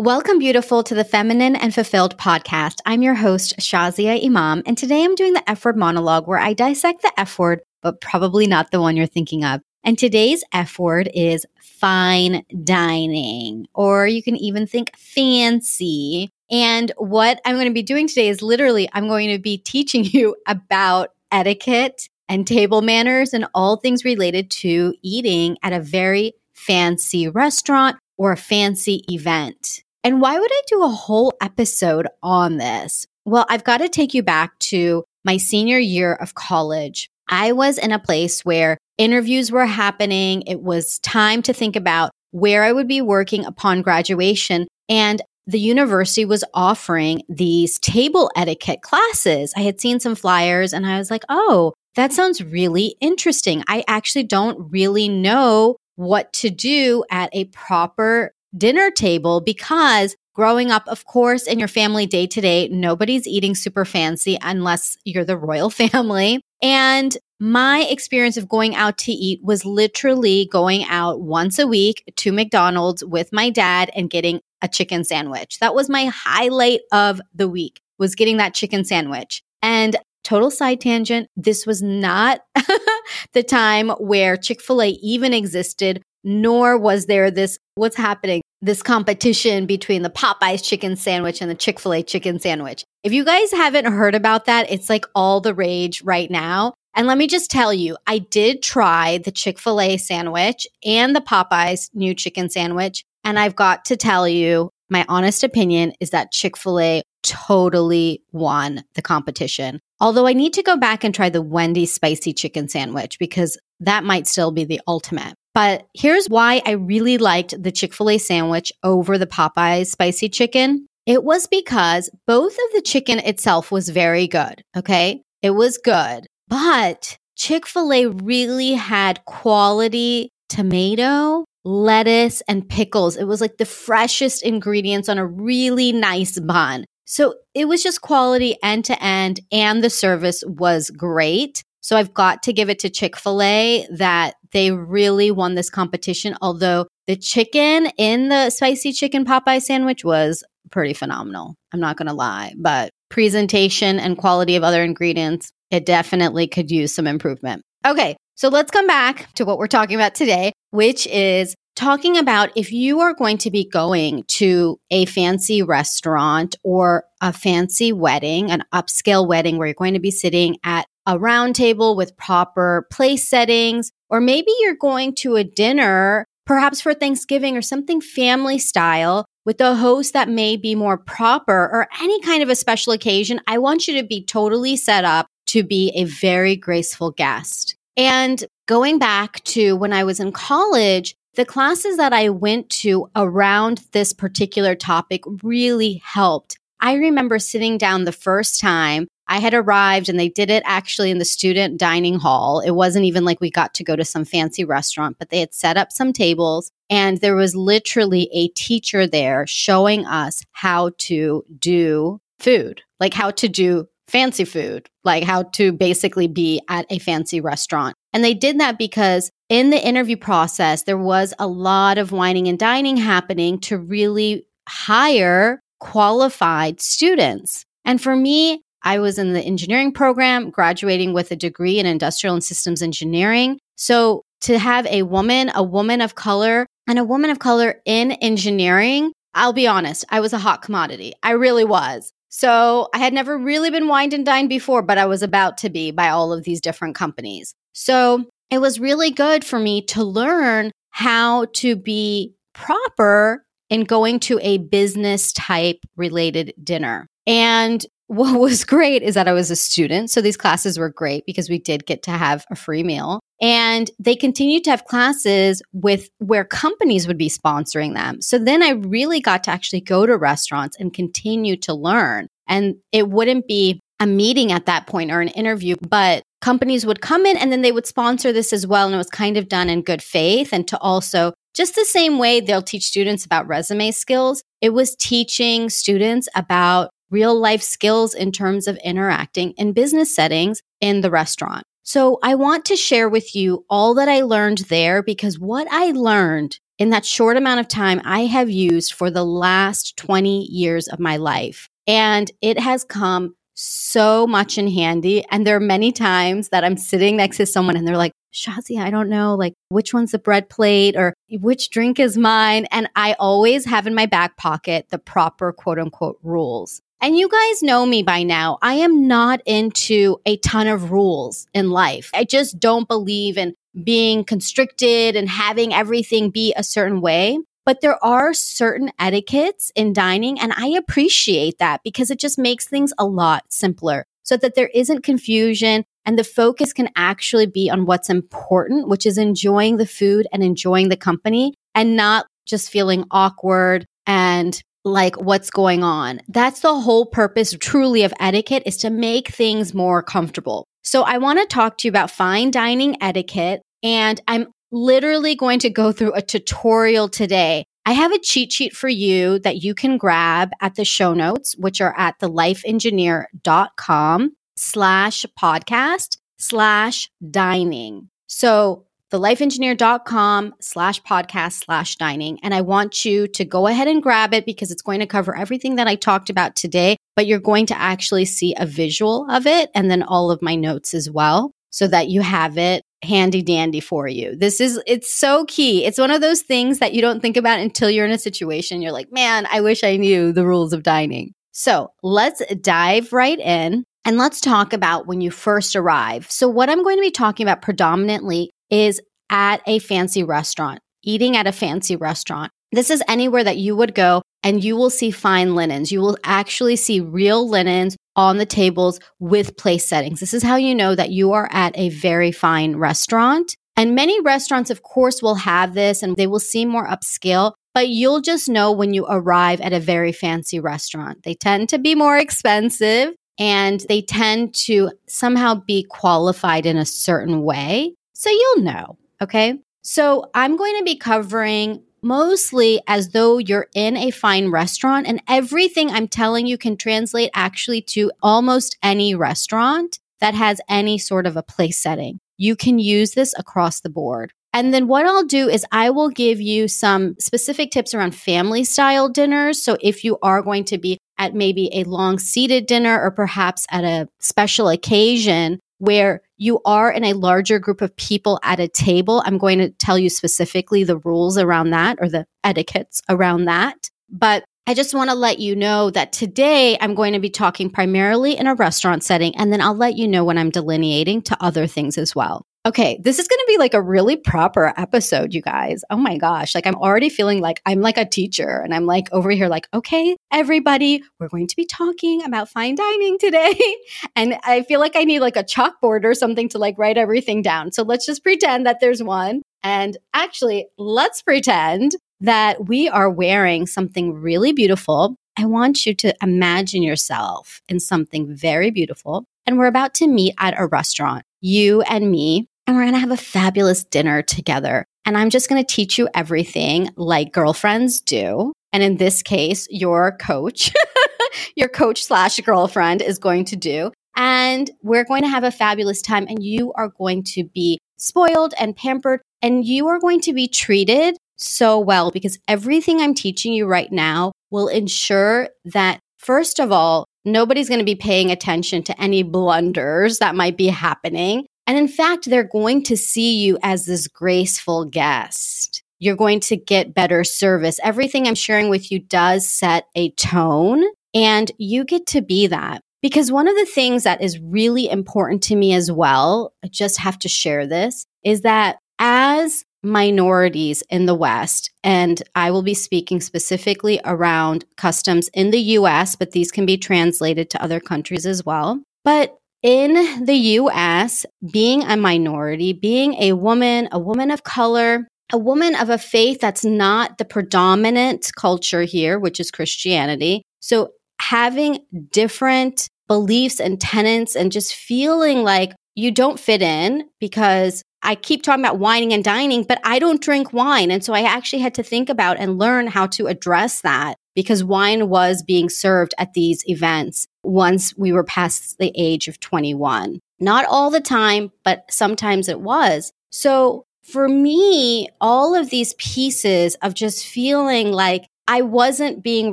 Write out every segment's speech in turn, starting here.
Welcome, beautiful, to the Feminine and Fulfilled podcast. I'm your host, Shazia Imam, and today I'm doing the F word monologue where I dissect the F word, but probably not the one you're thinking of. And today's F word is fine dining, or you can even think fancy. And what I'm going to be doing today is literally, I'm going to be teaching you about etiquette and table manners and all things related to eating at a very fancy restaurant or a fancy event. And why would I do a whole episode on this? Well, I've got to take you back to my senior year of college. I was in a place where interviews were happening. It was time to think about where I would be working upon graduation. And the university was offering these table etiquette classes. I had seen some flyers and I was like, oh, that sounds really interesting. I actually don't really know what to do at a proper dinner table because growing up, of course, in your family day to day, nobody's eating super fancy unless you're the royal family. And my experience of going out to eat was literally going out once a week to McDonald's with my dad and getting a chicken sandwich. That was my highlight of the week was getting that chicken sandwich. And total side tangent, this was not the time where Chick-fil-A even existed nor was there this what's happening this competition between the Popeyes chicken sandwich and the Chick fil A chicken sandwich. If you guys haven't heard about that, it's like all the rage right now. And let me just tell you, I did try the Chick fil A sandwich and the Popeyes new chicken sandwich. And I've got to tell you, my honest opinion is that Chick fil A totally won the competition. Although I need to go back and try the Wendy's spicy chicken sandwich because that might still be the ultimate. But here's why I really liked the Chick fil A sandwich over the Popeyes spicy chicken. It was because both of the chicken itself was very good. Okay. It was good, but Chick fil A really had quality tomato, lettuce, and pickles. It was like the freshest ingredients on a really nice bun. So it was just quality end to end, and the service was great. So I've got to give it to Chick fil A that they really won this competition. Although the chicken in the spicy chicken Popeye sandwich was pretty phenomenal. I'm not going to lie, but presentation and quality of other ingredients, it definitely could use some improvement. Okay, so let's come back to what we're talking about today, which is talking about if you are going to be going to a fancy restaurant or a fancy wedding, an upscale wedding where you're going to be sitting at a round table with proper place settings, or maybe you're going to a dinner, perhaps for Thanksgiving or something family style with a host that may be more proper or any kind of a special occasion. I want you to be totally set up to be a very graceful guest. And going back to when I was in college, the classes that I went to around this particular topic really helped. I remember sitting down the first time I had arrived and they did it actually in the student dining hall. It wasn't even like we got to go to some fancy restaurant, but they had set up some tables and there was literally a teacher there showing us how to do food, like how to do fancy food, like how to basically be at a fancy restaurant. And they did that because in the interview process, there was a lot of wining and dining happening to really hire qualified students. And for me, I was in the engineering program, graduating with a degree in industrial and systems engineering. So to have a woman, a woman of color, and a woman of color in engineering, I'll be honest, I was a hot commodity. I really was. So I had never really been wined and dined before, but I was about to be by all of these different companies. So it was really good for me to learn how to be proper in going to a business type related dinner. And what was great is that I was a student. So these classes were great because we did get to have a free meal. And they continued to have classes with where companies would be sponsoring them. So then I really got to actually go to restaurants and continue to learn. And it wouldn't be a meeting at that point or an interview, but companies would come in and then they would sponsor this as well. And it was kind of done in good faith and to also just the same way they'll teach students about resume skills, it was teaching students about real life skills in terms of interacting in business settings in the restaurant. So I want to share with you all that I learned there because what I learned in that short amount of time I have used for the last 20 years of my life. And it has come so much in handy. And there are many times that I'm sitting next to someone and they're like, Shazi, I don't know, like which one's the bread plate or which drink is mine. And I always have in my back pocket the proper quote unquote rules. And you guys know me by now. I am not into a ton of rules in life. I just don't believe in being constricted and having everything be a certain way. But there are certain etiquettes in dining, and I appreciate that because it just makes things a lot simpler so that there isn't confusion and the focus can actually be on what's important, which is enjoying the food and enjoying the company and not just feeling awkward and like what's going on. That's the whole purpose truly of etiquette is to make things more comfortable. So I want to talk to you about fine dining etiquette and I'm literally going to go through a tutorial today. I have a cheat sheet for you that you can grab at the show notes, which are at thelifeengineer.com slash podcast slash dining. So thelifeengineer.com slash podcast slash dining. And I want you to go ahead and grab it because it's going to cover everything that I talked about today, but you're going to actually see a visual of it and then all of my notes as well so that you have it handy dandy for you. This is, it's so key. It's one of those things that you don't think about until you're in a situation. You're like, man, I wish I knew the rules of dining. So let's dive right in. And let's talk about when you first arrive. So, what I'm going to be talking about predominantly is at a fancy restaurant, eating at a fancy restaurant. This is anywhere that you would go and you will see fine linens. You will actually see real linens on the tables with place settings. This is how you know that you are at a very fine restaurant. And many restaurants, of course, will have this and they will seem more upscale, but you'll just know when you arrive at a very fancy restaurant. They tend to be more expensive and they tend to somehow be qualified in a certain way. So you'll know. Okay. So I'm going to be covering mostly as though you're in a fine restaurant and everything I'm telling you can translate actually to almost any restaurant that has any sort of a place setting. You can use this across the board. And then what I'll do is I will give you some specific tips around family style dinners. So if you are going to be at maybe a long seated dinner or perhaps at a special occasion, where you are in a larger group of people at a table. I'm going to tell you specifically the rules around that or the etiquettes around that. But I just want to let you know that today I'm going to be talking primarily in a restaurant setting, and then I'll let you know when I'm delineating to other things as well. Okay, this is going to be like a really proper episode, you guys. Oh my gosh. Like, I'm already feeling like I'm like a teacher and I'm like over here, like, okay, everybody, we're going to be talking about fine dining today. and I feel like I need like a chalkboard or something to like write everything down. So let's just pretend that there's one. And actually, let's pretend that we are wearing something really beautiful. I want you to imagine yourself in something very beautiful. And we're about to meet at a restaurant, you and me, and we're going to have a fabulous dinner together. And I'm just going to teach you everything like girlfriends do. And in this case, your coach, your coach slash girlfriend is going to do. And we're going to have a fabulous time. And you are going to be spoiled and pampered. And you are going to be treated so well because everything I'm teaching you right now will ensure that, first of all, nobody's going to be paying attention to any blunders that might be happening. And in fact, they're going to see you as this graceful guest. You're going to get better service. Everything I'm sharing with you does set a tone, and you get to be that. Because one of the things that is really important to me as well, I just have to share this, is that as minorities in the West, and I will be speaking specifically around customs in the US, but these can be translated to other countries as well. But in the US, being a minority, being a woman, a woman of color, a woman of a faith that's not the predominant culture here, which is Christianity. So having different beliefs and tenets and just feeling like you don't fit in because I keep talking about wining and dining, but I don't drink wine. And so I actually had to think about and learn how to address that because wine was being served at these events once we were past the age of 21. Not all the time, but sometimes it was. So for me, all of these pieces of just feeling like I wasn't being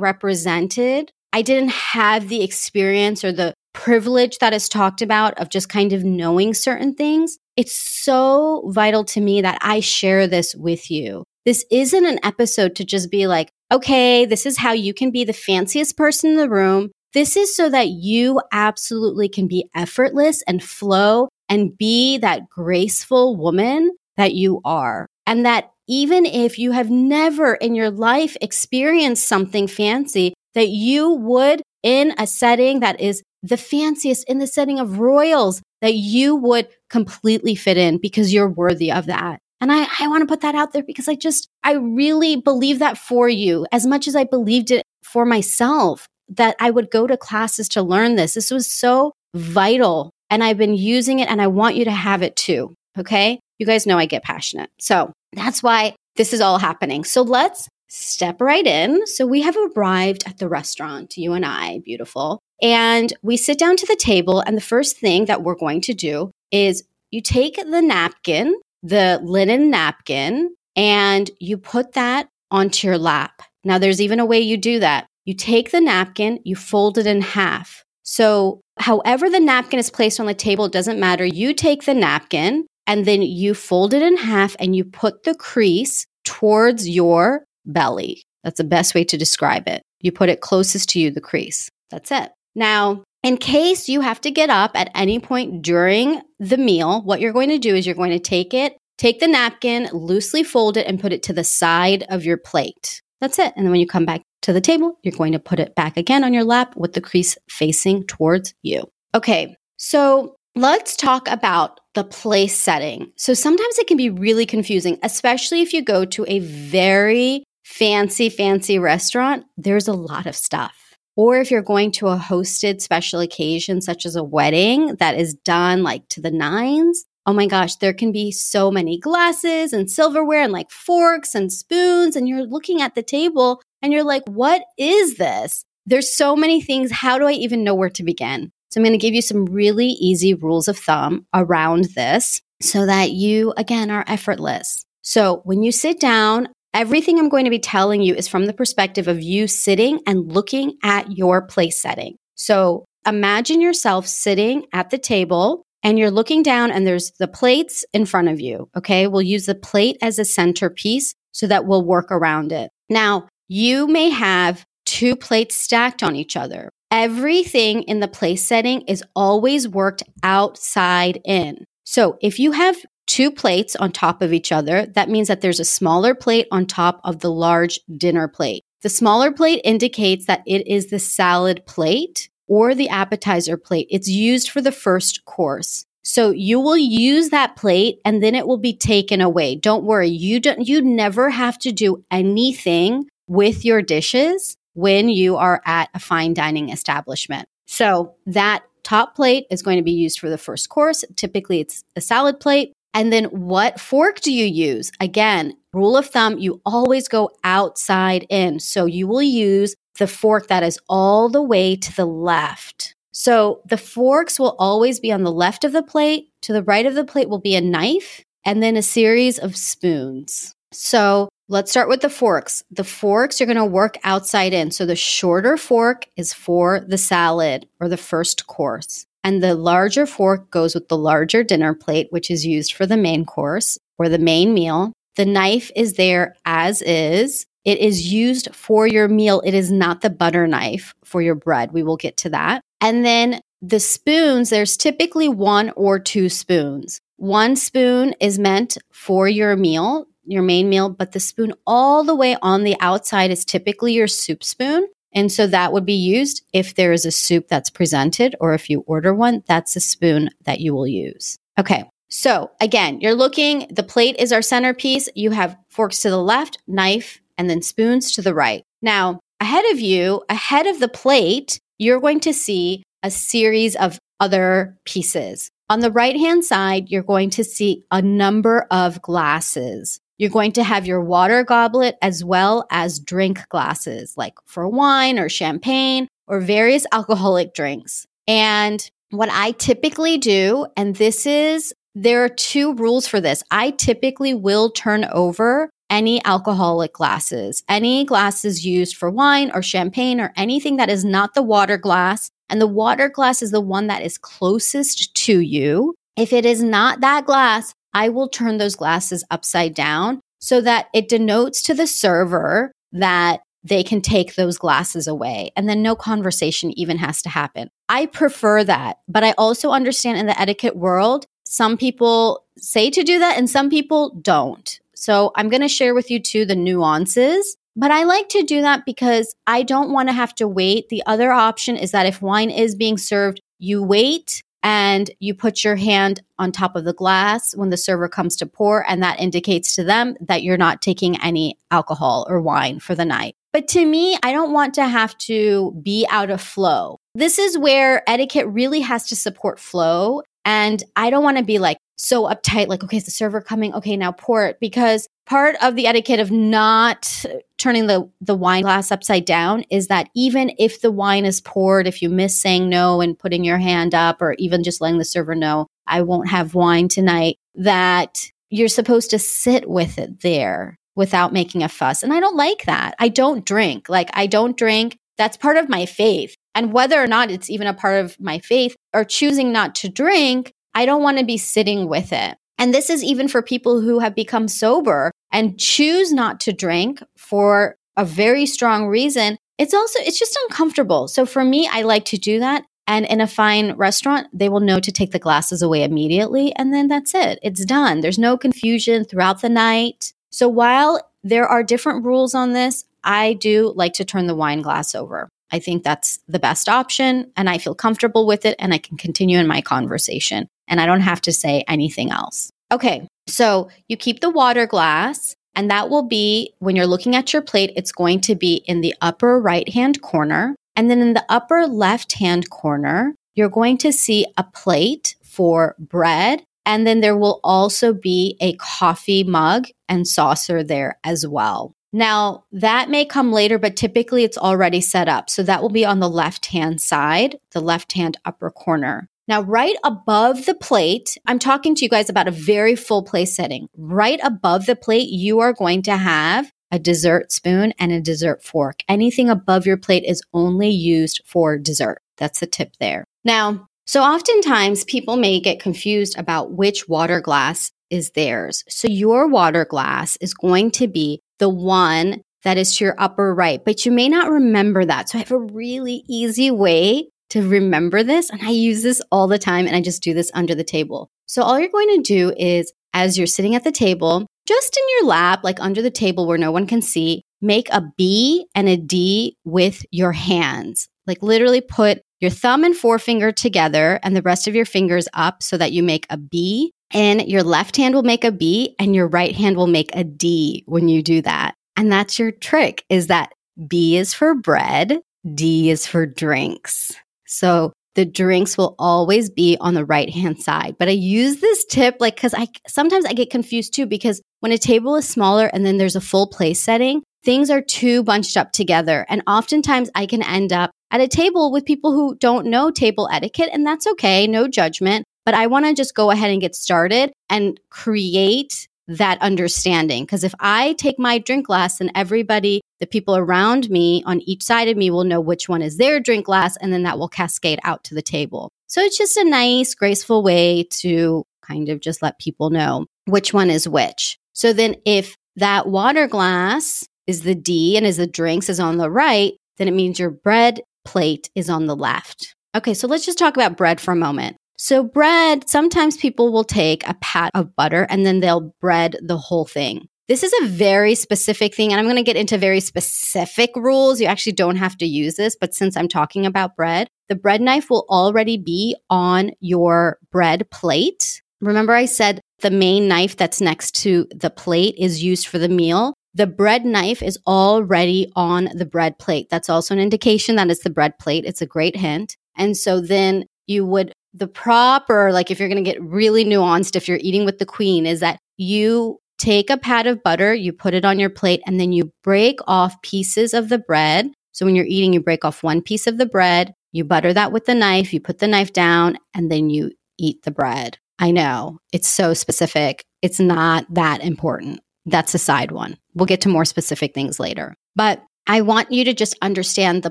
represented, I didn't have the experience or the privilege that is talked about of just kind of knowing certain things. It's so vital to me that I share this with you. This isn't an episode to just be like, okay, this is how you can be the fanciest person in the room. This is so that you absolutely can be effortless and flow and be that graceful woman that you are. And that even if you have never in your life experienced something fancy, that you would in a setting that is the fanciest in the setting of royals, that you would completely fit in because you're worthy of that. And I, I want to put that out there because I just, I really believe that for you as much as I believed it for myself that I would go to classes to learn this. This was so vital and I've been using it and I want you to have it too. Okay. You guys know I get passionate. So that's why this is all happening. So let's step right in. So we have arrived at the restaurant, you and I, beautiful. And we sit down to the table. And the first thing that we're going to do is you take the napkin, the linen napkin, and you put that onto your lap. Now, there's even a way you do that. You take the napkin, you fold it in half. So, however the napkin is placed on the table, doesn't matter. You take the napkin and then you fold it in half and you put the crease towards your belly. That's the best way to describe it. You put it closest to you, the crease. That's it. Now, in case you have to get up at any point during the meal, what you're going to do is you're going to take it, take the napkin, loosely fold it, and put it to the side of your plate. That's it. And then when you come back to the table, you're going to put it back again on your lap with the crease facing towards you. Okay, so let's talk about the place setting. So sometimes it can be really confusing, especially if you go to a very fancy, fancy restaurant. There's a lot of stuff. Or if you're going to a hosted special occasion, such as a wedding that is done like to the nines, oh my gosh, there can be so many glasses and silverware and like forks and spoons. And you're looking at the table and you're like, what is this? There's so many things. How do I even know where to begin? So I'm going to give you some really easy rules of thumb around this so that you, again, are effortless. So when you sit down, Everything I'm going to be telling you is from the perspective of you sitting and looking at your place setting. So imagine yourself sitting at the table and you're looking down and there's the plates in front of you. Okay. We'll use the plate as a centerpiece so that we'll work around it. Now, you may have two plates stacked on each other. Everything in the place setting is always worked outside in. So if you have two plates on top of each other, that means that there's a smaller plate on top of the large dinner plate. The smaller plate indicates that it is the salad plate or the appetizer plate. It's used for the first course. So you will use that plate and then it will be taken away. Don't worry. You don't, you never have to do anything with your dishes when you are at a fine dining establishment. So that top plate is going to be used for the first course. Typically it's a salad plate. And then what fork do you use? Again, rule of thumb, you always go outside in. So you will use the fork that is all the way to the left. So the forks will always be on the left of the plate. To the right of the plate will be a knife and then a series of spoons. So let's start with the forks. The forks, you're going to work outside in. So the shorter fork is for the salad or the first course. And the larger fork goes with the larger dinner plate, which is used for the main course or the main meal. The knife is there as is. It is used for your meal. It is not the butter knife for your bread. We will get to that. And then the spoons, there's typically one or two spoons. One spoon is meant for your meal, your main meal, but the spoon all the way on the outside is typically your soup spoon. And so that would be used if there is a soup that's presented or if you order one, that's a spoon that you will use. Okay. So again, you're looking, the plate is our centerpiece. You have forks to the left, knife, and then spoons to the right. Now, ahead of you, ahead of the plate, you're going to see a series of other pieces. On the right hand side, you're going to see a number of glasses. You're going to have your water goblet as well as drink glasses, like for wine or champagne or various alcoholic drinks. And what I typically do, and this is there are two rules for this. I typically will turn over any alcoholic glasses, any glasses used for wine or champagne or anything that is not the water glass. And the water glass is the one that is closest to you. If it is not that glass, I will turn those glasses upside down so that it denotes to the server that they can take those glasses away and then no conversation even has to happen. I prefer that, but I also understand in the etiquette world, some people say to do that and some people don't. So I'm going to share with you too the nuances. But I like to do that because I don't want to have to wait. The other option is that if wine is being served, you wait and you put your hand on top of the glass when the server comes to pour, and that indicates to them that you're not taking any alcohol or wine for the night. But to me, I don't want to have to be out of flow. This is where etiquette really has to support flow. And I don't want to be like, so uptight, like, okay, is the server coming? Okay, now pour it. Because part of the etiquette of not turning the, the wine glass upside down is that even if the wine is poured, if you miss saying no and putting your hand up, or even just letting the server know, I won't have wine tonight, that you're supposed to sit with it there without making a fuss. And I don't like that. I don't drink. Like, I don't drink. That's part of my faith. And whether or not it's even a part of my faith or choosing not to drink, I don't want to be sitting with it. And this is even for people who have become sober and choose not to drink for a very strong reason. It's also, it's just uncomfortable. So for me, I like to do that. And in a fine restaurant, they will know to take the glasses away immediately. And then that's it. It's done. There's no confusion throughout the night. So while there are different rules on this, I do like to turn the wine glass over. I think that's the best option and I feel comfortable with it and I can continue in my conversation and I don't have to say anything else. Okay, so you keep the water glass and that will be when you're looking at your plate, it's going to be in the upper right hand corner. And then in the upper left hand corner, you're going to see a plate for bread. And then there will also be a coffee mug and saucer there as well. Now, that may come later, but typically it's already set up. So that will be on the left hand side, the left hand upper corner. Now, right above the plate, I'm talking to you guys about a very full place setting. Right above the plate, you are going to have a dessert spoon and a dessert fork. Anything above your plate is only used for dessert. That's the tip there. Now, so oftentimes people may get confused about which water glass is theirs. So your water glass is going to be the one that is to your upper right, but you may not remember that. So I have a really easy way to remember this. And I use this all the time and I just do this under the table. So all you're going to do is as you're sitting at the table, just in your lap, like under the table where no one can see, make a B and a D with your hands. Like literally put your thumb and forefinger together and the rest of your fingers up so that you make a B and your left hand will make a B and your right hand will make a D when you do that. And that's your trick is that B is for bread, D is for drinks. So the drinks will always be on the right hand side. But I use this tip like cuz I sometimes I get confused too because when a table is smaller and then there's a full place setting, things are too bunched up together and oftentimes I can end up at a table with people who don't know table etiquette and that's okay, no judgment. But I want to just go ahead and get started and create that understanding. Because if I take my drink glass and everybody, the people around me on each side of me will know which one is their drink glass, and then that will cascade out to the table. So it's just a nice, graceful way to kind of just let people know which one is which. So then if that water glass is the D and is the drinks is on the right, then it means your bread plate is on the left. Okay, so let's just talk about bread for a moment. So, bread, sometimes people will take a pat of butter and then they'll bread the whole thing. This is a very specific thing, and I'm going to get into very specific rules. You actually don't have to use this, but since I'm talking about bread, the bread knife will already be on your bread plate. Remember, I said the main knife that's next to the plate is used for the meal. The bread knife is already on the bread plate. That's also an indication that it's the bread plate. It's a great hint. And so then you would the proper, like if you're going to get really nuanced, if you're eating with the queen, is that you take a pat of butter, you put it on your plate, and then you break off pieces of the bread. So when you're eating, you break off one piece of the bread, you butter that with the knife, you put the knife down, and then you eat the bread. I know it's so specific. It's not that important. That's a side one. We'll get to more specific things later. But I want you to just understand the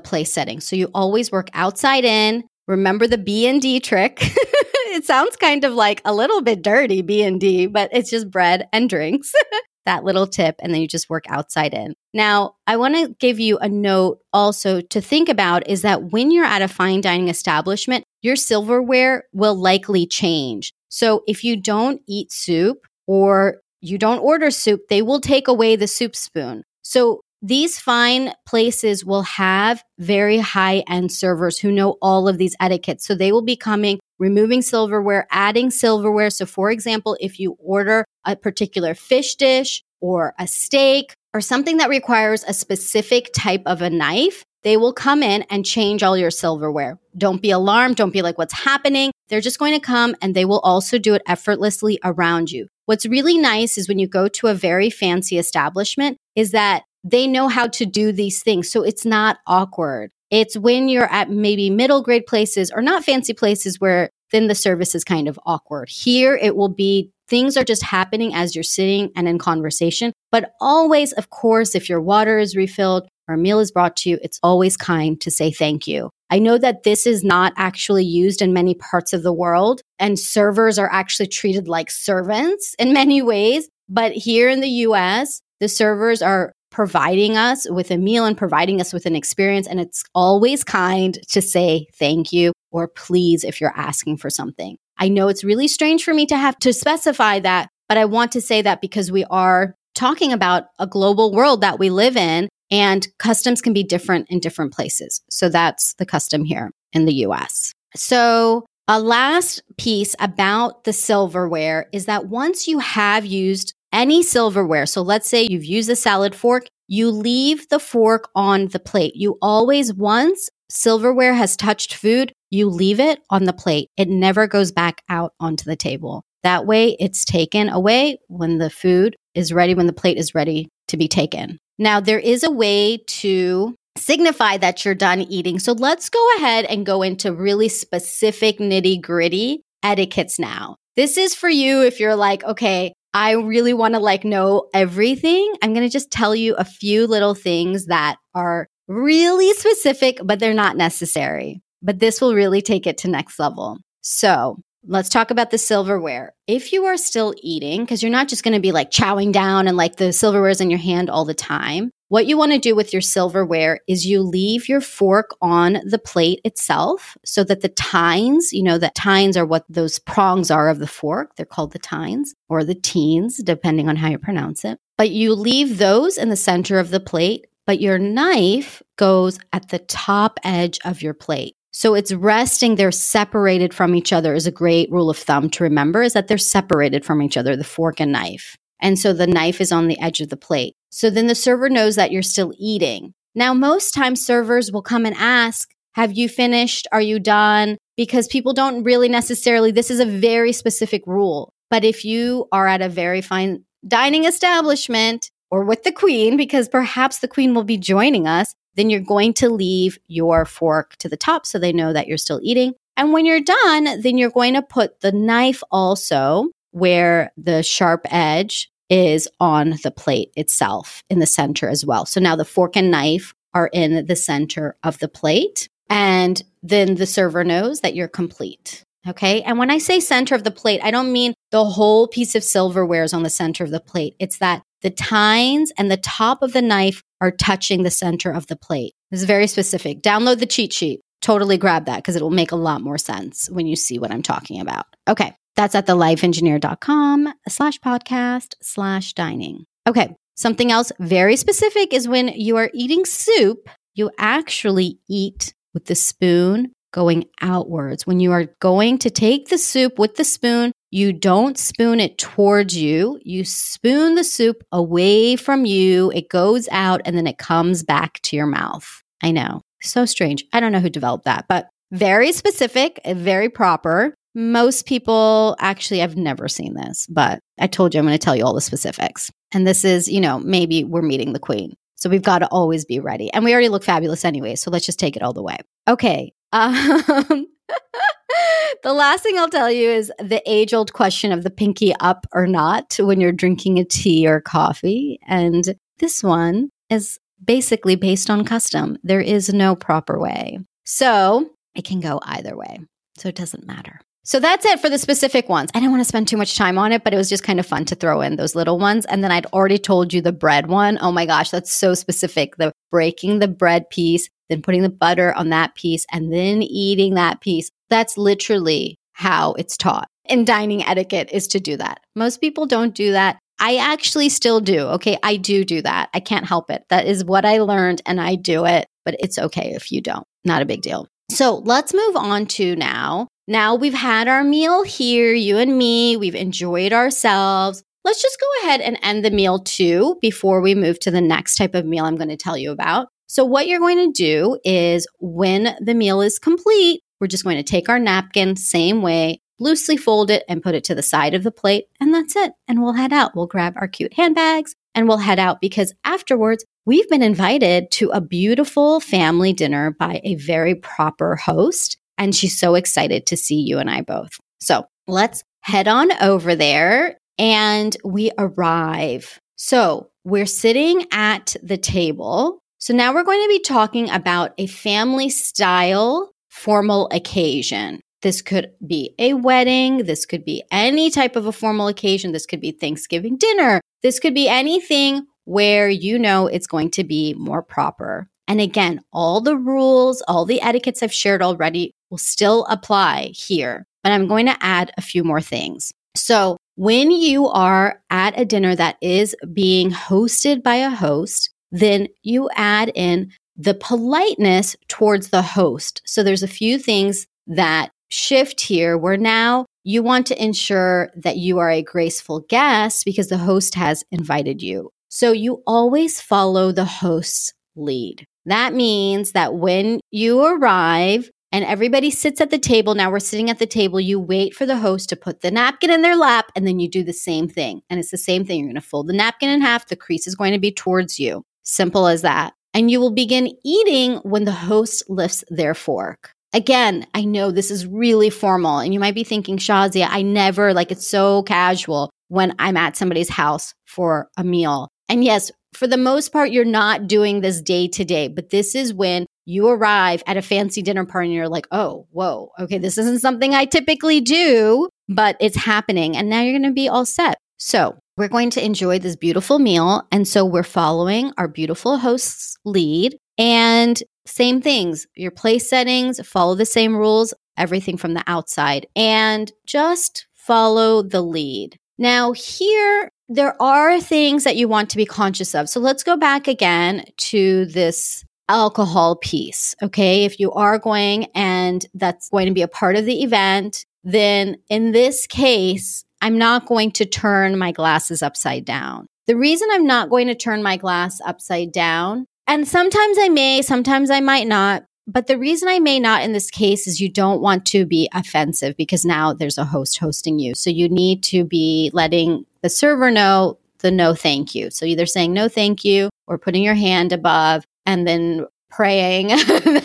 place setting. So you always work outside in. Remember the B and D trick. it sounds kind of like a little bit dirty B and D, but it's just bread and drinks. that little tip and then you just work outside in. Now, I want to give you a note also to think about is that when you're at a fine dining establishment, your silverware will likely change. So if you don't eat soup or you don't order soup, they will take away the soup spoon. So these fine places will have very high end servers who know all of these etiquettes. So they will be coming, removing silverware, adding silverware. So, for example, if you order a particular fish dish or a steak or something that requires a specific type of a knife, they will come in and change all your silverware. Don't be alarmed. Don't be like, what's happening? They're just going to come and they will also do it effortlessly around you. What's really nice is when you go to a very fancy establishment is that they know how to do these things. So it's not awkward. It's when you're at maybe middle grade places or not fancy places where then the service is kind of awkward. Here it will be things are just happening as you're sitting and in conversation. But always, of course, if your water is refilled or a meal is brought to you, it's always kind to say thank you. I know that this is not actually used in many parts of the world, and servers are actually treated like servants in many ways. But here in the US, the servers are providing us with a meal and providing us with an experience. And it's always kind to say thank you or please if you're asking for something. I know it's really strange for me to have to specify that, but I want to say that because we are talking about a global world that we live in and customs can be different in different places. So that's the custom here in the US. So a last piece about the silverware is that once you have used any silverware. So let's say you've used a salad fork, you leave the fork on the plate. You always, once silverware has touched food, you leave it on the plate. It never goes back out onto the table. That way, it's taken away when the food is ready, when the plate is ready to be taken. Now, there is a way to signify that you're done eating. So let's go ahead and go into really specific nitty gritty etiquettes now. This is for you if you're like, okay, I really want to like know everything. I'm going to just tell you a few little things that are really specific, but they're not necessary. But this will really take it to next level. So let's talk about the silverware. If you are still eating, because you're not just going to be like chowing down and like the silverware is in your hand all the time, what you want to do with your silverware is you leave your fork on the plate itself so that the tines, you know, the tines are what those prongs are of the fork. They're called the tines or the teens, depending on how you pronounce it. But you leave those in the center of the plate, but your knife goes at the top edge of your plate. So it's resting, they're separated from each other is a great rule of thumb to remember is that they're separated from each other, the fork and knife. And so the knife is on the edge of the plate. So then the server knows that you're still eating. Now, most times servers will come and ask, Have you finished? Are you done? Because people don't really necessarily, this is a very specific rule. But if you are at a very fine dining establishment or with the queen, because perhaps the queen will be joining us, then you're going to leave your fork to the top so they know that you're still eating. And when you're done, then you're going to put the knife also where the sharp edge is on the plate itself in the center as well. So now the fork and knife are in the center of the plate. And then the server knows that you're complete. Okay. And when I say center of the plate, I don't mean the whole piece of silverware is on the center of the plate. It's that the tines and the top of the knife are touching the center of the plate. This is very specific. Download the cheat sheet. Totally grab that because it will make a lot more sense when you see what I'm talking about. Okay. That's at thelifeengineer.com slash podcast slash dining. Okay. Something else very specific is when you are eating soup, you actually eat with the spoon going outwards. When you are going to take the soup with the spoon, you don't spoon it towards you. You spoon the soup away from you. It goes out and then it comes back to your mouth. I know. So strange. I don't know who developed that, but very specific, very proper. Most people actually, I've never seen this, but I told you I'm going to tell you all the specifics. And this is, you know, maybe we're meeting the queen. So we've got to always be ready. And we already look fabulous anyway. So let's just take it all the way. Okay. Um, the last thing I'll tell you is the age old question of the pinky up or not when you're drinking a tea or coffee. And this one is basically based on custom. There is no proper way. So it can go either way. So it doesn't matter. So that's it for the specific ones. I didn't want to spend too much time on it, but it was just kind of fun to throw in those little ones. And then I'd already told you the bread one. Oh my gosh, that's so specific. The breaking the bread piece, then putting the butter on that piece, and then eating that piece. That's literally how it's taught. And dining etiquette is to do that. Most people don't do that. I actually still do. Okay. I do do that. I can't help it. That is what I learned and I do it, but it's okay if you don't. Not a big deal. So let's move on to now. Now we've had our meal here, you and me. We've enjoyed ourselves. Let's just go ahead and end the meal too before we move to the next type of meal I'm going to tell you about. So, what you're going to do is when the meal is complete, we're just going to take our napkin, same way, loosely fold it and put it to the side of the plate, and that's it. And we'll head out. We'll grab our cute handbags and we'll head out because afterwards, we've been invited to a beautiful family dinner by a very proper host. And she's so excited to see you and I both. So let's head on over there and we arrive. So we're sitting at the table. So now we're going to be talking about a family style formal occasion. This could be a wedding. This could be any type of a formal occasion. This could be Thanksgiving dinner. This could be anything where you know it's going to be more proper. And again, all the rules, all the etiquettes I've shared already will still apply here, but I'm going to add a few more things. So, when you are at a dinner that is being hosted by a host, then you add in the politeness towards the host. So, there's a few things that shift here where now you want to ensure that you are a graceful guest because the host has invited you. So you always follow the host's lead. That means that when you arrive and everybody sits at the table, now we're sitting at the table, you wait for the host to put the napkin in their lap and then you do the same thing. And it's the same thing. You're going to fold the napkin in half, the crease is going to be towards you. Simple as that. And you will begin eating when the host lifts their fork. Again, I know this is really formal and you might be thinking, Shazia, I never like it's so casual when I'm at somebody's house for a meal. And yes, for the most part, you're not doing this day to day, but this is when you arrive at a fancy dinner party and you're like, oh, whoa, okay, this isn't something I typically do, but it's happening. And now you're going to be all set. So we're going to enjoy this beautiful meal. And so we're following our beautiful host's lead. And same things, your place settings, follow the same rules, everything from the outside, and just follow the lead. Now, here, there are things that you want to be conscious of. So let's go back again to this alcohol piece. Okay. If you are going and that's going to be a part of the event, then in this case, I'm not going to turn my glasses upside down. The reason I'm not going to turn my glass upside down and sometimes I may, sometimes I might not. But the reason I may not in this case is you don't want to be offensive because now there's a host hosting you. So you need to be letting the server know the no thank you. So either saying no thank you or putting your hand above and then praying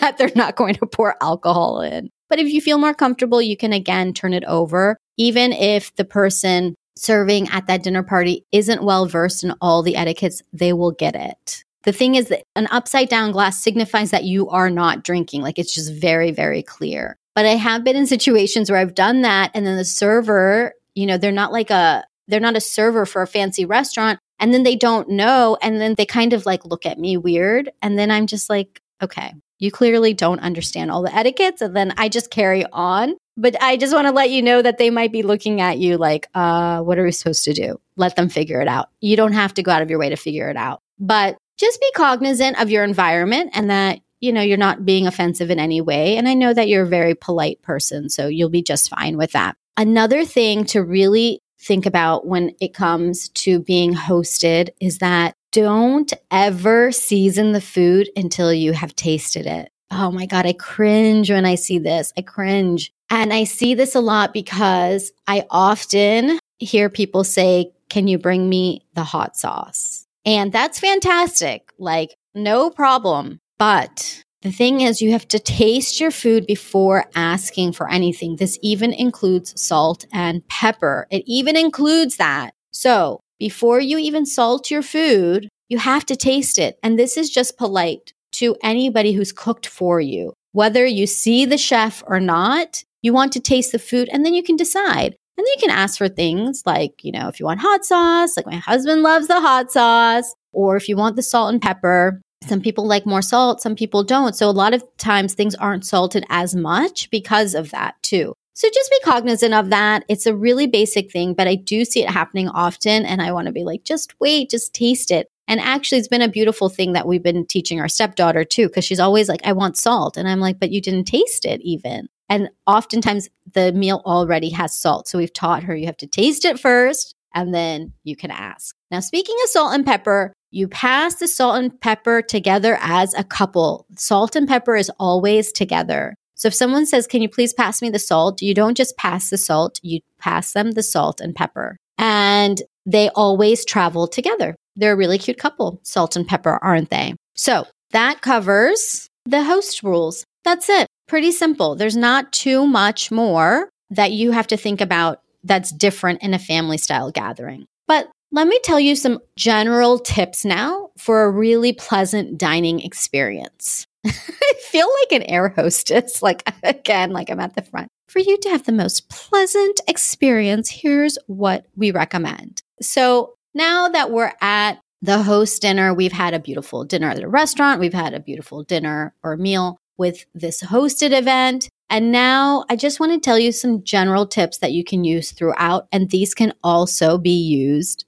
that they're not going to pour alcohol in. But if you feel more comfortable, you can again turn it over. Even if the person serving at that dinner party isn't well versed in all the etiquettes, they will get it. The thing is that an upside down glass signifies that you are not drinking. Like it's just very, very clear. But I have been in situations where I've done that and then the server, you know, they're not like a, they're not a server for a fancy restaurant. And then they don't know. And then they kind of like look at me weird. And then I'm just like, okay, you clearly don't understand all the etiquettes. And then I just carry on. But I just want to let you know that they might be looking at you like, uh, what are we supposed to do? Let them figure it out. You don't have to go out of your way to figure it out. But just be cognizant of your environment and that you know you're not being offensive in any way and i know that you're a very polite person so you'll be just fine with that another thing to really think about when it comes to being hosted is that don't ever season the food until you have tasted it oh my god i cringe when i see this i cringe and i see this a lot because i often hear people say can you bring me the hot sauce and that's fantastic. Like, no problem. But The thing is, you have to taste your food before asking for anything. This even includes salt and pepper. It even includes that. So before you even salt your food, you have to taste it. And this is just polite to anybody who's cooked for you. Whether you see the chef or not, you want to taste the food and then you can decide. And then you can ask for things like, you know, if you want hot sauce, like my husband loves the hot sauce, or if you want the salt and pepper, some people like more salt, some people don't. So a lot of times things aren't salted as much because of that too. So just be cognizant of that. It's a really basic thing, but I do see it happening often. And I want to be like, just wait, just taste it. And actually, it's been a beautiful thing that we've been teaching our stepdaughter too, because she's always like, I want salt. And I'm like, but you didn't taste it even. And oftentimes the meal already has salt. So we've taught her you have to taste it first and then you can ask. Now, speaking of salt and pepper, you pass the salt and pepper together as a couple. Salt and pepper is always together. So if someone says, Can you please pass me the salt? You don't just pass the salt, you pass them the salt and pepper. And they always travel together. They're a really cute couple, salt and pepper, aren't they? So that covers the host rules. That's it. Pretty simple. There's not too much more that you have to think about that's different in a family style gathering. But let me tell you some general tips now for a really pleasant dining experience. I feel like an air hostess, like again, like I'm at the front. For you to have the most pleasant experience, here's what we recommend. So now that we're at the host dinner, we've had a beautiful dinner at a restaurant, we've had a beautiful dinner or meal with this hosted event. And now I just want to tell you some general tips that you can use throughout. And these can also be used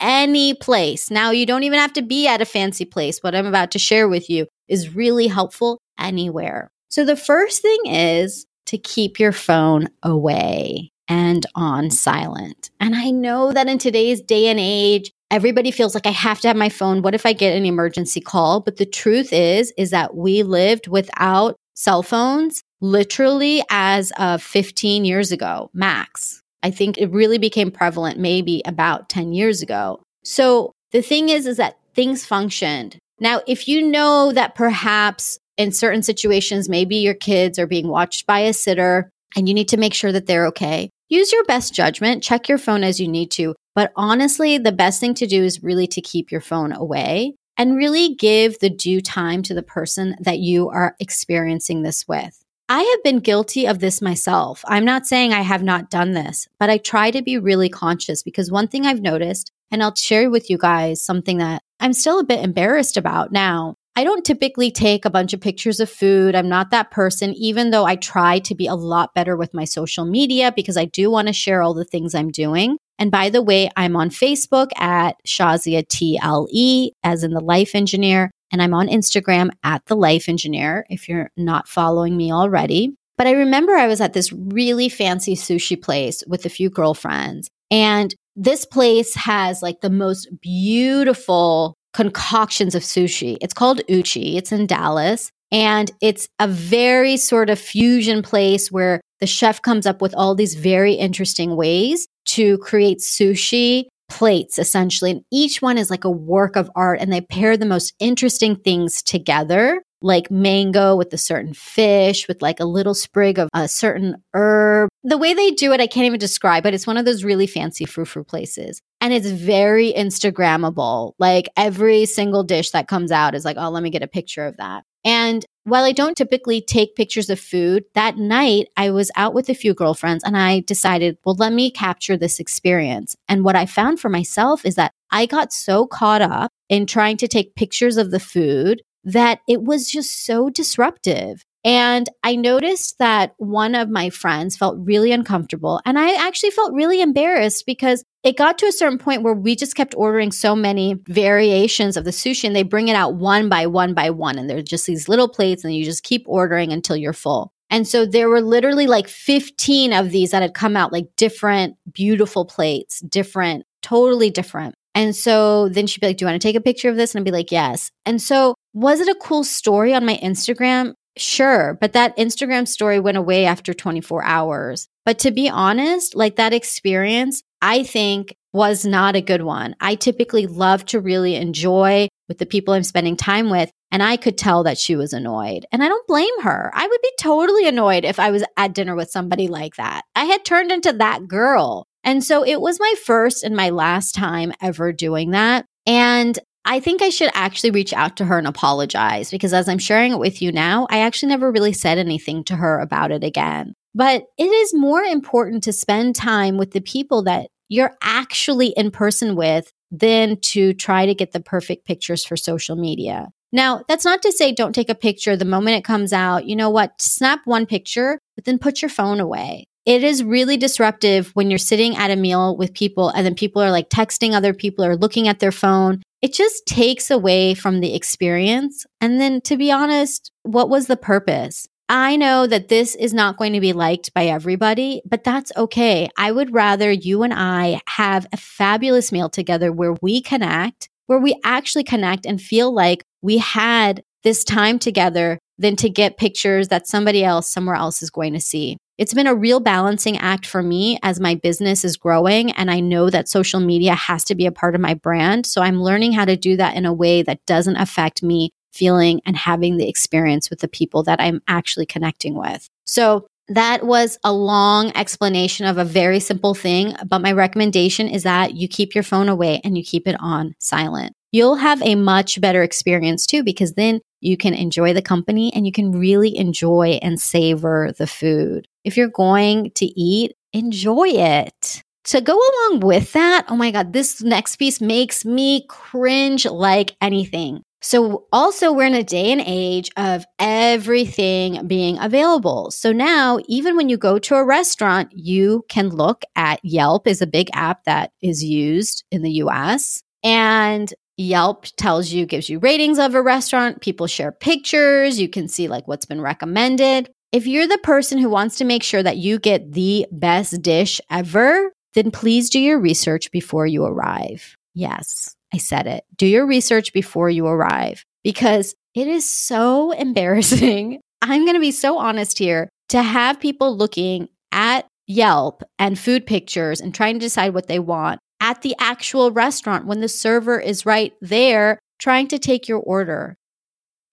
any place. Now, you don't even have to be at a fancy place. What I'm about to share with you is really helpful anywhere. So, the first thing is to keep your phone away and on silent. And I know that in today's day and age, everybody feels like I have to have my phone. What if I get an emergency call? But the truth is, is that we lived without cell phones literally as of 15 years ago, max. I think it really became prevalent maybe about 10 years ago. So the thing is, is that things functioned. Now, if you know that perhaps in certain situations, maybe your kids are being watched by a sitter and you need to make sure that they're okay, use your best judgment, check your phone as you need to. But honestly, the best thing to do is really to keep your phone away and really give the due time to the person that you are experiencing this with. I have been guilty of this myself. I'm not saying I have not done this, but I try to be really conscious because one thing I've noticed, and I'll share with you guys something that I'm still a bit embarrassed about now. I don't typically take a bunch of pictures of food. I'm not that person, even though I try to be a lot better with my social media because I do want to share all the things I'm doing. And by the way, I'm on Facebook at Shazia TLE, as in the life engineer. And I'm on Instagram at The Life Engineer if you're not following me already. But I remember I was at this really fancy sushi place with a few girlfriends. And this place has like the most beautiful concoctions of sushi. It's called Uchi, it's in Dallas. And it's a very sort of fusion place where the chef comes up with all these very interesting ways to create sushi plates essentially. And each one is like a work of art and they pair the most interesting things together, like mango with a certain fish, with like a little sprig of a certain herb. The way they do it, I can't even describe, but it's one of those really fancy frou frou places. And it's very Instagrammable. Like every single dish that comes out is like, oh, let me get a picture of that. And while I don't typically take pictures of food, that night I was out with a few girlfriends and I decided, well, let me capture this experience. And what I found for myself is that I got so caught up in trying to take pictures of the food that it was just so disruptive. And I noticed that one of my friends felt really uncomfortable. And I actually felt really embarrassed because it got to a certain point where we just kept ordering so many variations of the sushi and they bring it out one by one by one. And they're just these little plates and you just keep ordering until you're full. And so there were literally like 15 of these that had come out, like different, beautiful plates, different, totally different. And so then she'd be like, Do you want to take a picture of this? And I'd be like, Yes. And so was it a cool story on my Instagram? Sure, but that Instagram story went away after 24 hours. But to be honest, like that experience, I think was not a good one. I typically love to really enjoy with the people I'm spending time with. And I could tell that she was annoyed. And I don't blame her. I would be totally annoyed if I was at dinner with somebody like that. I had turned into that girl. And so it was my first and my last time ever doing that. And I think I should actually reach out to her and apologize because as I'm sharing it with you now, I actually never really said anything to her about it again. But it is more important to spend time with the people that you're actually in person with than to try to get the perfect pictures for social media. Now, that's not to say don't take a picture the moment it comes out. You know what? Snap one picture, but then put your phone away. It is really disruptive when you're sitting at a meal with people and then people are like texting other people or looking at their phone. It just takes away from the experience. And then to be honest, what was the purpose? I know that this is not going to be liked by everybody, but that's okay. I would rather you and I have a fabulous meal together where we connect, where we actually connect and feel like we had this time together than to get pictures that somebody else somewhere else is going to see. It's been a real balancing act for me as my business is growing. And I know that social media has to be a part of my brand. So I'm learning how to do that in a way that doesn't affect me feeling and having the experience with the people that I'm actually connecting with. So that was a long explanation of a very simple thing, but my recommendation is that you keep your phone away and you keep it on silent. You'll have a much better experience too, because then you can enjoy the company and you can really enjoy and savor the food. If you're going to eat, enjoy it. To go along with that, oh my God, this next piece makes me cringe like anything. So, also, we're in a day and age of everything being available. So now, even when you go to a restaurant, you can look at Yelp is a big app that is used in the US. And Yelp tells you, gives you ratings of a restaurant. People share pictures. You can see like what's been recommended. If you're the person who wants to make sure that you get the best dish ever, then please do your research before you arrive. Yes, I said it. Do your research before you arrive because it is so embarrassing. I'm going to be so honest here to have people looking at Yelp and food pictures and trying to decide what they want at the actual restaurant when the server is right there trying to take your order.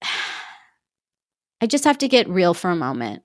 I just have to get real for a moment.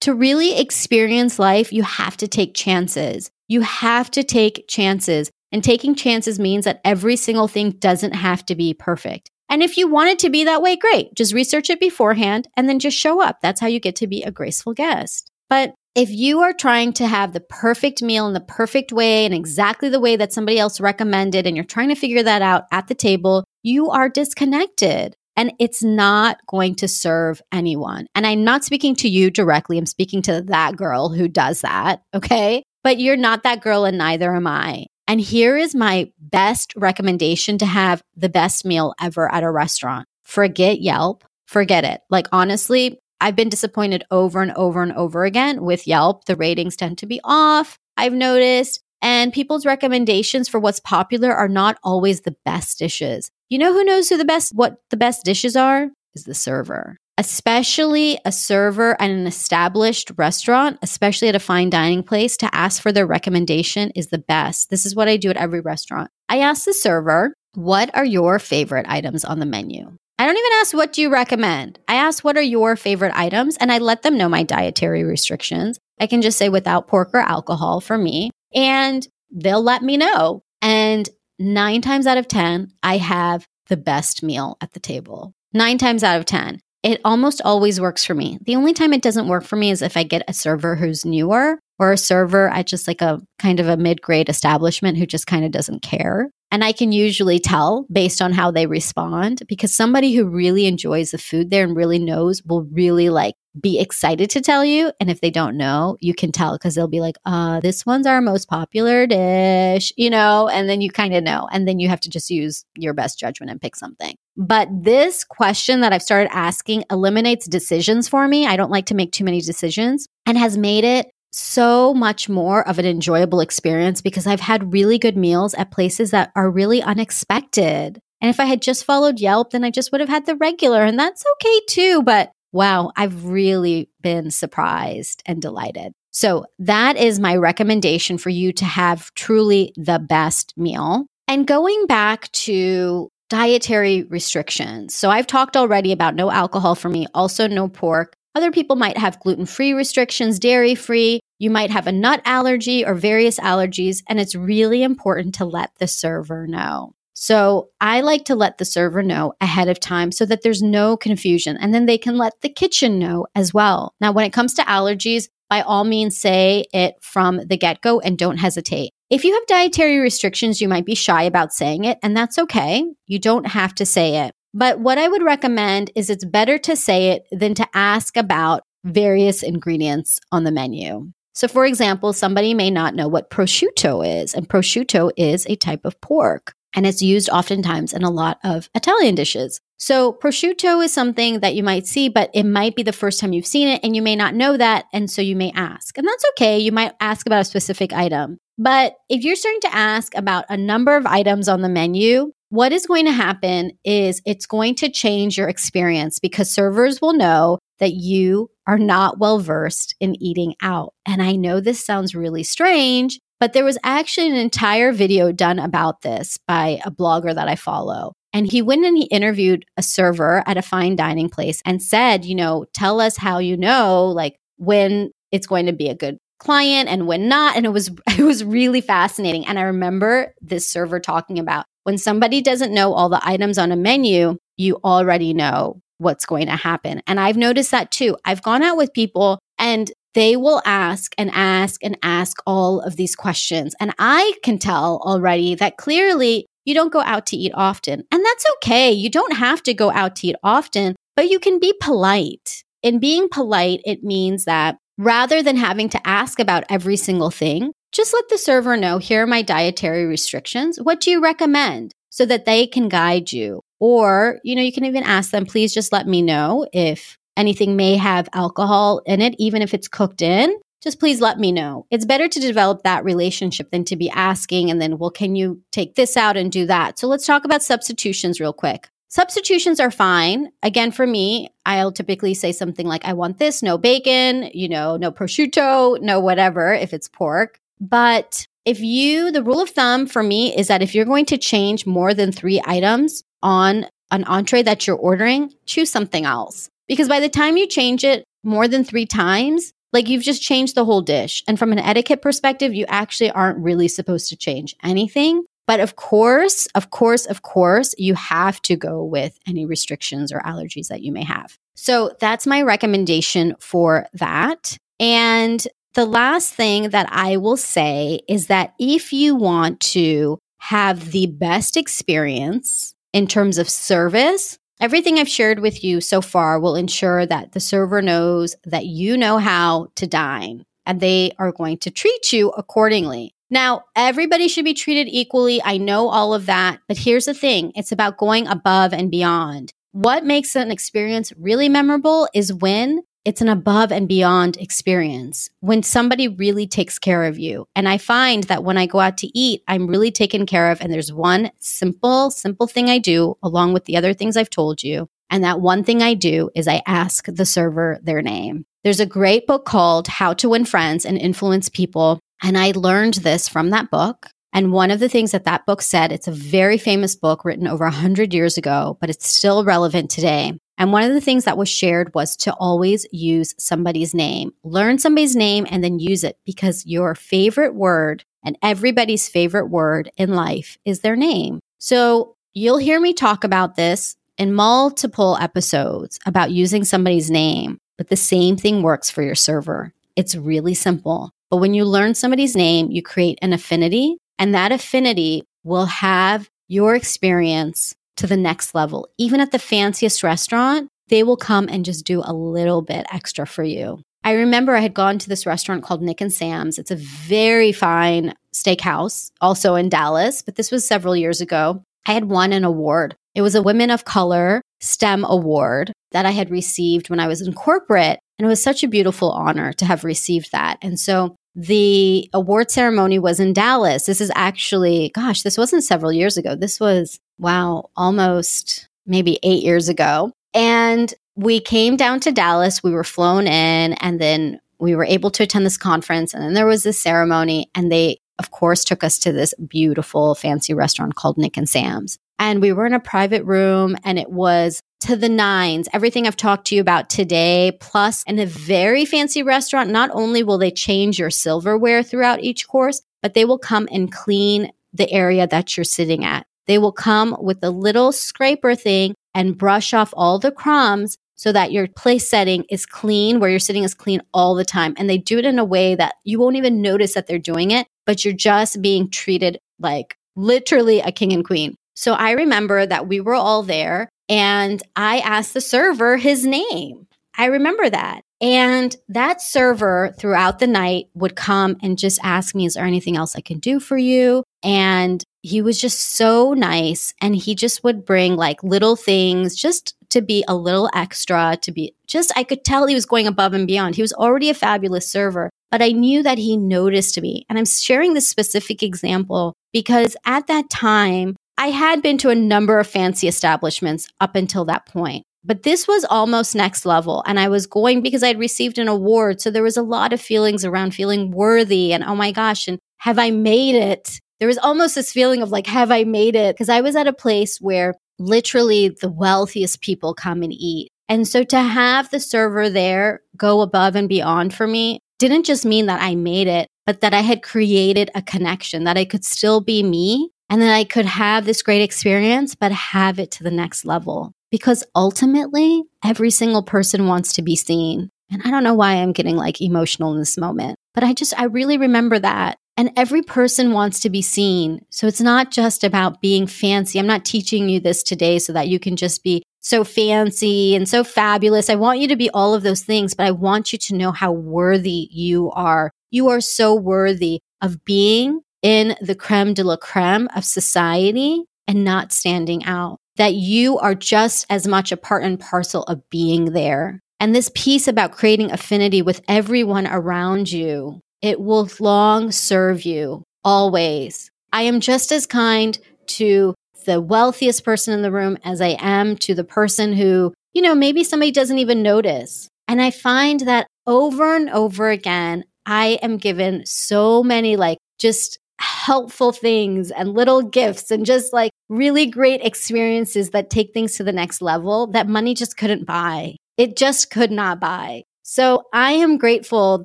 To really experience life, you have to take chances. You have to take chances. And taking chances means that every single thing doesn't have to be perfect. And if you want it to be that way, great. Just research it beforehand and then just show up. That's how you get to be a graceful guest. But if you are trying to have the perfect meal in the perfect way and exactly the way that somebody else recommended, and you're trying to figure that out at the table, you are disconnected and it's not going to serve anyone. And I'm not speaking to you directly. I'm speaking to that girl who does that. Okay. But you're not that girl and neither am I. And here is my best recommendation to have the best meal ever at a restaurant. Forget Yelp. Forget it. Like, honestly, I've been disappointed over and over and over again with Yelp. The ratings tend to be off, I've noticed. And people's recommendations for what's popular are not always the best dishes. You know who knows who the best what the best dishes are? Is the server especially a server at an established restaurant, especially at a fine dining place, to ask for their recommendation is the best. This is what I do at every restaurant. I ask the server, What are your favorite items on the menu? I don't even ask, What do you recommend? I ask, What are your favorite items? And I let them know my dietary restrictions. I can just say without pork or alcohol for me, and they'll let me know. And nine times out of 10, I have the best meal at the table. Nine times out of 10 it almost always works for me. The only time it doesn't work for me is if I get a server who's newer or a server at just like a kind of a mid grade establishment who just kind of doesn't care. And I can usually tell based on how they respond because somebody who really enjoys the food there and really knows will really like be excited to tell you. And if they don't know, you can tell because they'll be like, uh, this one's our most popular dish, you know, and then you kind of know. And then you have to just use your best judgment and pick something. But this question that I've started asking eliminates decisions for me. I don't like to make too many decisions and has made it so much more of an enjoyable experience because I've had really good meals at places that are really unexpected. And if I had just followed Yelp, then I just would have had the regular, and that's okay too. But wow, I've really been surprised and delighted. So that is my recommendation for you to have truly the best meal. And going back to dietary restrictions. So I've talked already about no alcohol for me, also no pork. Other people might have gluten free restrictions, dairy free. You might have a nut allergy or various allergies, and it's really important to let the server know. So I like to let the server know ahead of time so that there's no confusion, and then they can let the kitchen know as well. Now, when it comes to allergies, by all means say it from the get go and don't hesitate. If you have dietary restrictions, you might be shy about saying it, and that's okay. You don't have to say it. But what I would recommend is it's better to say it than to ask about various ingredients on the menu. So, for example, somebody may not know what prosciutto is, and prosciutto is a type of pork, and it's used oftentimes in a lot of Italian dishes. So, prosciutto is something that you might see, but it might be the first time you've seen it, and you may not know that. And so you may ask. And that's okay. You might ask about a specific item. But if you're starting to ask about a number of items on the menu, what is going to happen is it's going to change your experience because servers will know that you are not well versed in eating out. And I know this sounds really strange, but there was actually an entire video done about this by a blogger that I follow. And he went and he interviewed a server at a fine dining place and said, you know, tell us how you know, like when it's going to be a good client and when not and it was it was really fascinating and i remember this server talking about when somebody doesn't know all the items on a menu, you already know what's going to happen. And I've noticed that too. I've gone out with people and they will ask and ask and ask all of these questions. And I can tell already that clearly you don't go out to eat often. And that's okay. You don't have to go out to eat often, but you can be polite. In being polite, it means that rather than having to ask about every single thing, just let the server know here are my dietary restrictions. What do you recommend? So that they can guide you. Or, you know, you can even ask them, please just let me know if anything may have alcohol in it, even if it's cooked in. Just please let me know. It's better to develop that relationship than to be asking and then, well, can you take this out and do that? So let's talk about substitutions real quick. Substitutions are fine. Again, for me, I'll typically say something like, I want this, no bacon, you know, no prosciutto, no whatever, if it's pork. But if you, the rule of thumb for me is that if you're going to change more than three items on an entree that you're ordering, choose something else. Because by the time you change it more than three times, like you've just changed the whole dish. And from an etiquette perspective, you actually aren't really supposed to change anything. But of course, of course, of course, you have to go with any restrictions or allergies that you may have. So that's my recommendation for that. And the last thing that I will say is that if you want to have the best experience in terms of service, everything I've shared with you so far will ensure that the server knows that you know how to dine and they are going to treat you accordingly. Now, everybody should be treated equally. I know all of that, but here's the thing it's about going above and beyond. What makes an experience really memorable is when it's an above and beyond experience when somebody really takes care of you. And I find that when I go out to eat, I'm really taken care of. And there's one simple, simple thing I do along with the other things I've told you. And that one thing I do is I ask the server their name. There's a great book called How to Win Friends and Influence People. And I learned this from that book. And one of the things that that book said, it's a very famous book written over 100 years ago, but it's still relevant today. And one of the things that was shared was to always use somebody's name. Learn somebody's name and then use it because your favorite word and everybody's favorite word in life is their name. So you'll hear me talk about this in multiple episodes about using somebody's name, but the same thing works for your server. It's really simple. But when you learn somebody's name, you create an affinity, and that affinity will have your experience to the next level. Even at the fanciest restaurant, they will come and just do a little bit extra for you. I remember I had gone to this restaurant called Nick and Sam's. It's a very fine steakhouse, also in Dallas, but this was several years ago. I had won an award. It was a Women of Color STEM award that I had received when I was in corporate. And it was such a beautiful honor to have received that. And so the award ceremony was in Dallas. This is actually, gosh, this wasn't several years ago. This was, wow, almost maybe eight years ago. And we came down to Dallas. We were flown in, and then we were able to attend this conference. And then there was this ceremony, and they, of course, took us to this beautiful, fancy restaurant called Nick and Sam's. and we were in a private room and it was to the nines, everything I've talked to you about today, plus in a very fancy restaurant, not only will they change your silverware throughout each course, but they will come and clean the area that you're sitting at. They will come with a little scraper thing and brush off all the crumbs so that your place setting is clean, where you're sitting is clean all the time. And they do it in a way that you won't even notice that they're doing it, but you're just being treated like literally a king and queen. So I remember that we were all there and I asked the server his name. I remember that. And that server throughout the night would come and just ask me, Is there anything else I can do for you? And he was just so nice. And he just would bring like little things just to be a little extra, to be just, I could tell he was going above and beyond. He was already a fabulous server, but I knew that he noticed me. And I'm sharing this specific example because at that time, I had been to a number of fancy establishments up until that point. But this was almost next level. And I was going because I'd received an award. So there was a lot of feelings around feeling worthy and, oh my gosh, and have I made it? There was almost this feeling of like, have I made it? Because I was at a place where literally the wealthiest people come and eat. And so to have the server there go above and beyond for me didn't just mean that I made it, but that I had created a connection, that I could still be me and that I could have this great experience, but have it to the next level. Because ultimately, every single person wants to be seen. And I don't know why I'm getting like emotional in this moment, but I just, I really remember that. And every person wants to be seen. So it's not just about being fancy. I'm not teaching you this today so that you can just be so fancy and so fabulous. I want you to be all of those things, but I want you to know how worthy you are. You are so worthy of being in the creme de la creme of society and not standing out, that you are just as much a part and parcel of being there. And this piece about creating affinity with everyone around you, it will long serve you always. I am just as kind to the wealthiest person in the room as I am to the person who, you know, maybe somebody doesn't even notice. And I find that over and over again, I am given so many like just helpful things and little gifts and just like really great experiences that take things to the next level that money just couldn't buy. It just could not buy. So I am grateful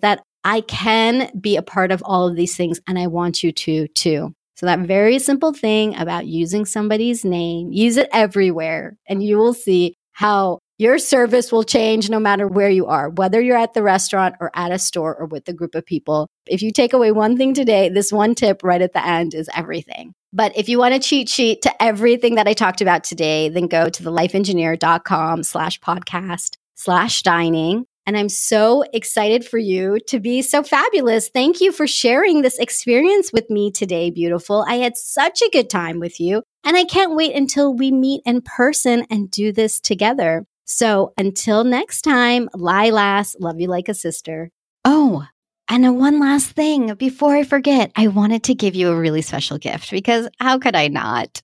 that I can be a part of all of these things and I want you to too. So that very simple thing about using somebody's name, use it everywhere and you will see how your service will change no matter where you are, whether you're at the restaurant or at a store or with a group of people. If you take away one thing today, this one tip right at the end is everything. But if you want a cheat sheet to everything that I talked about today, then go to thelifeengineer.com slash podcast slash dining. And I'm so excited for you to be so fabulous. Thank you for sharing this experience with me today, beautiful. I had such a good time with you. And I can't wait until we meet in person and do this together. So until next time, Lilas, love you like a sister. Oh, and one last thing before I forget, I wanted to give you a really special gift because how could I not?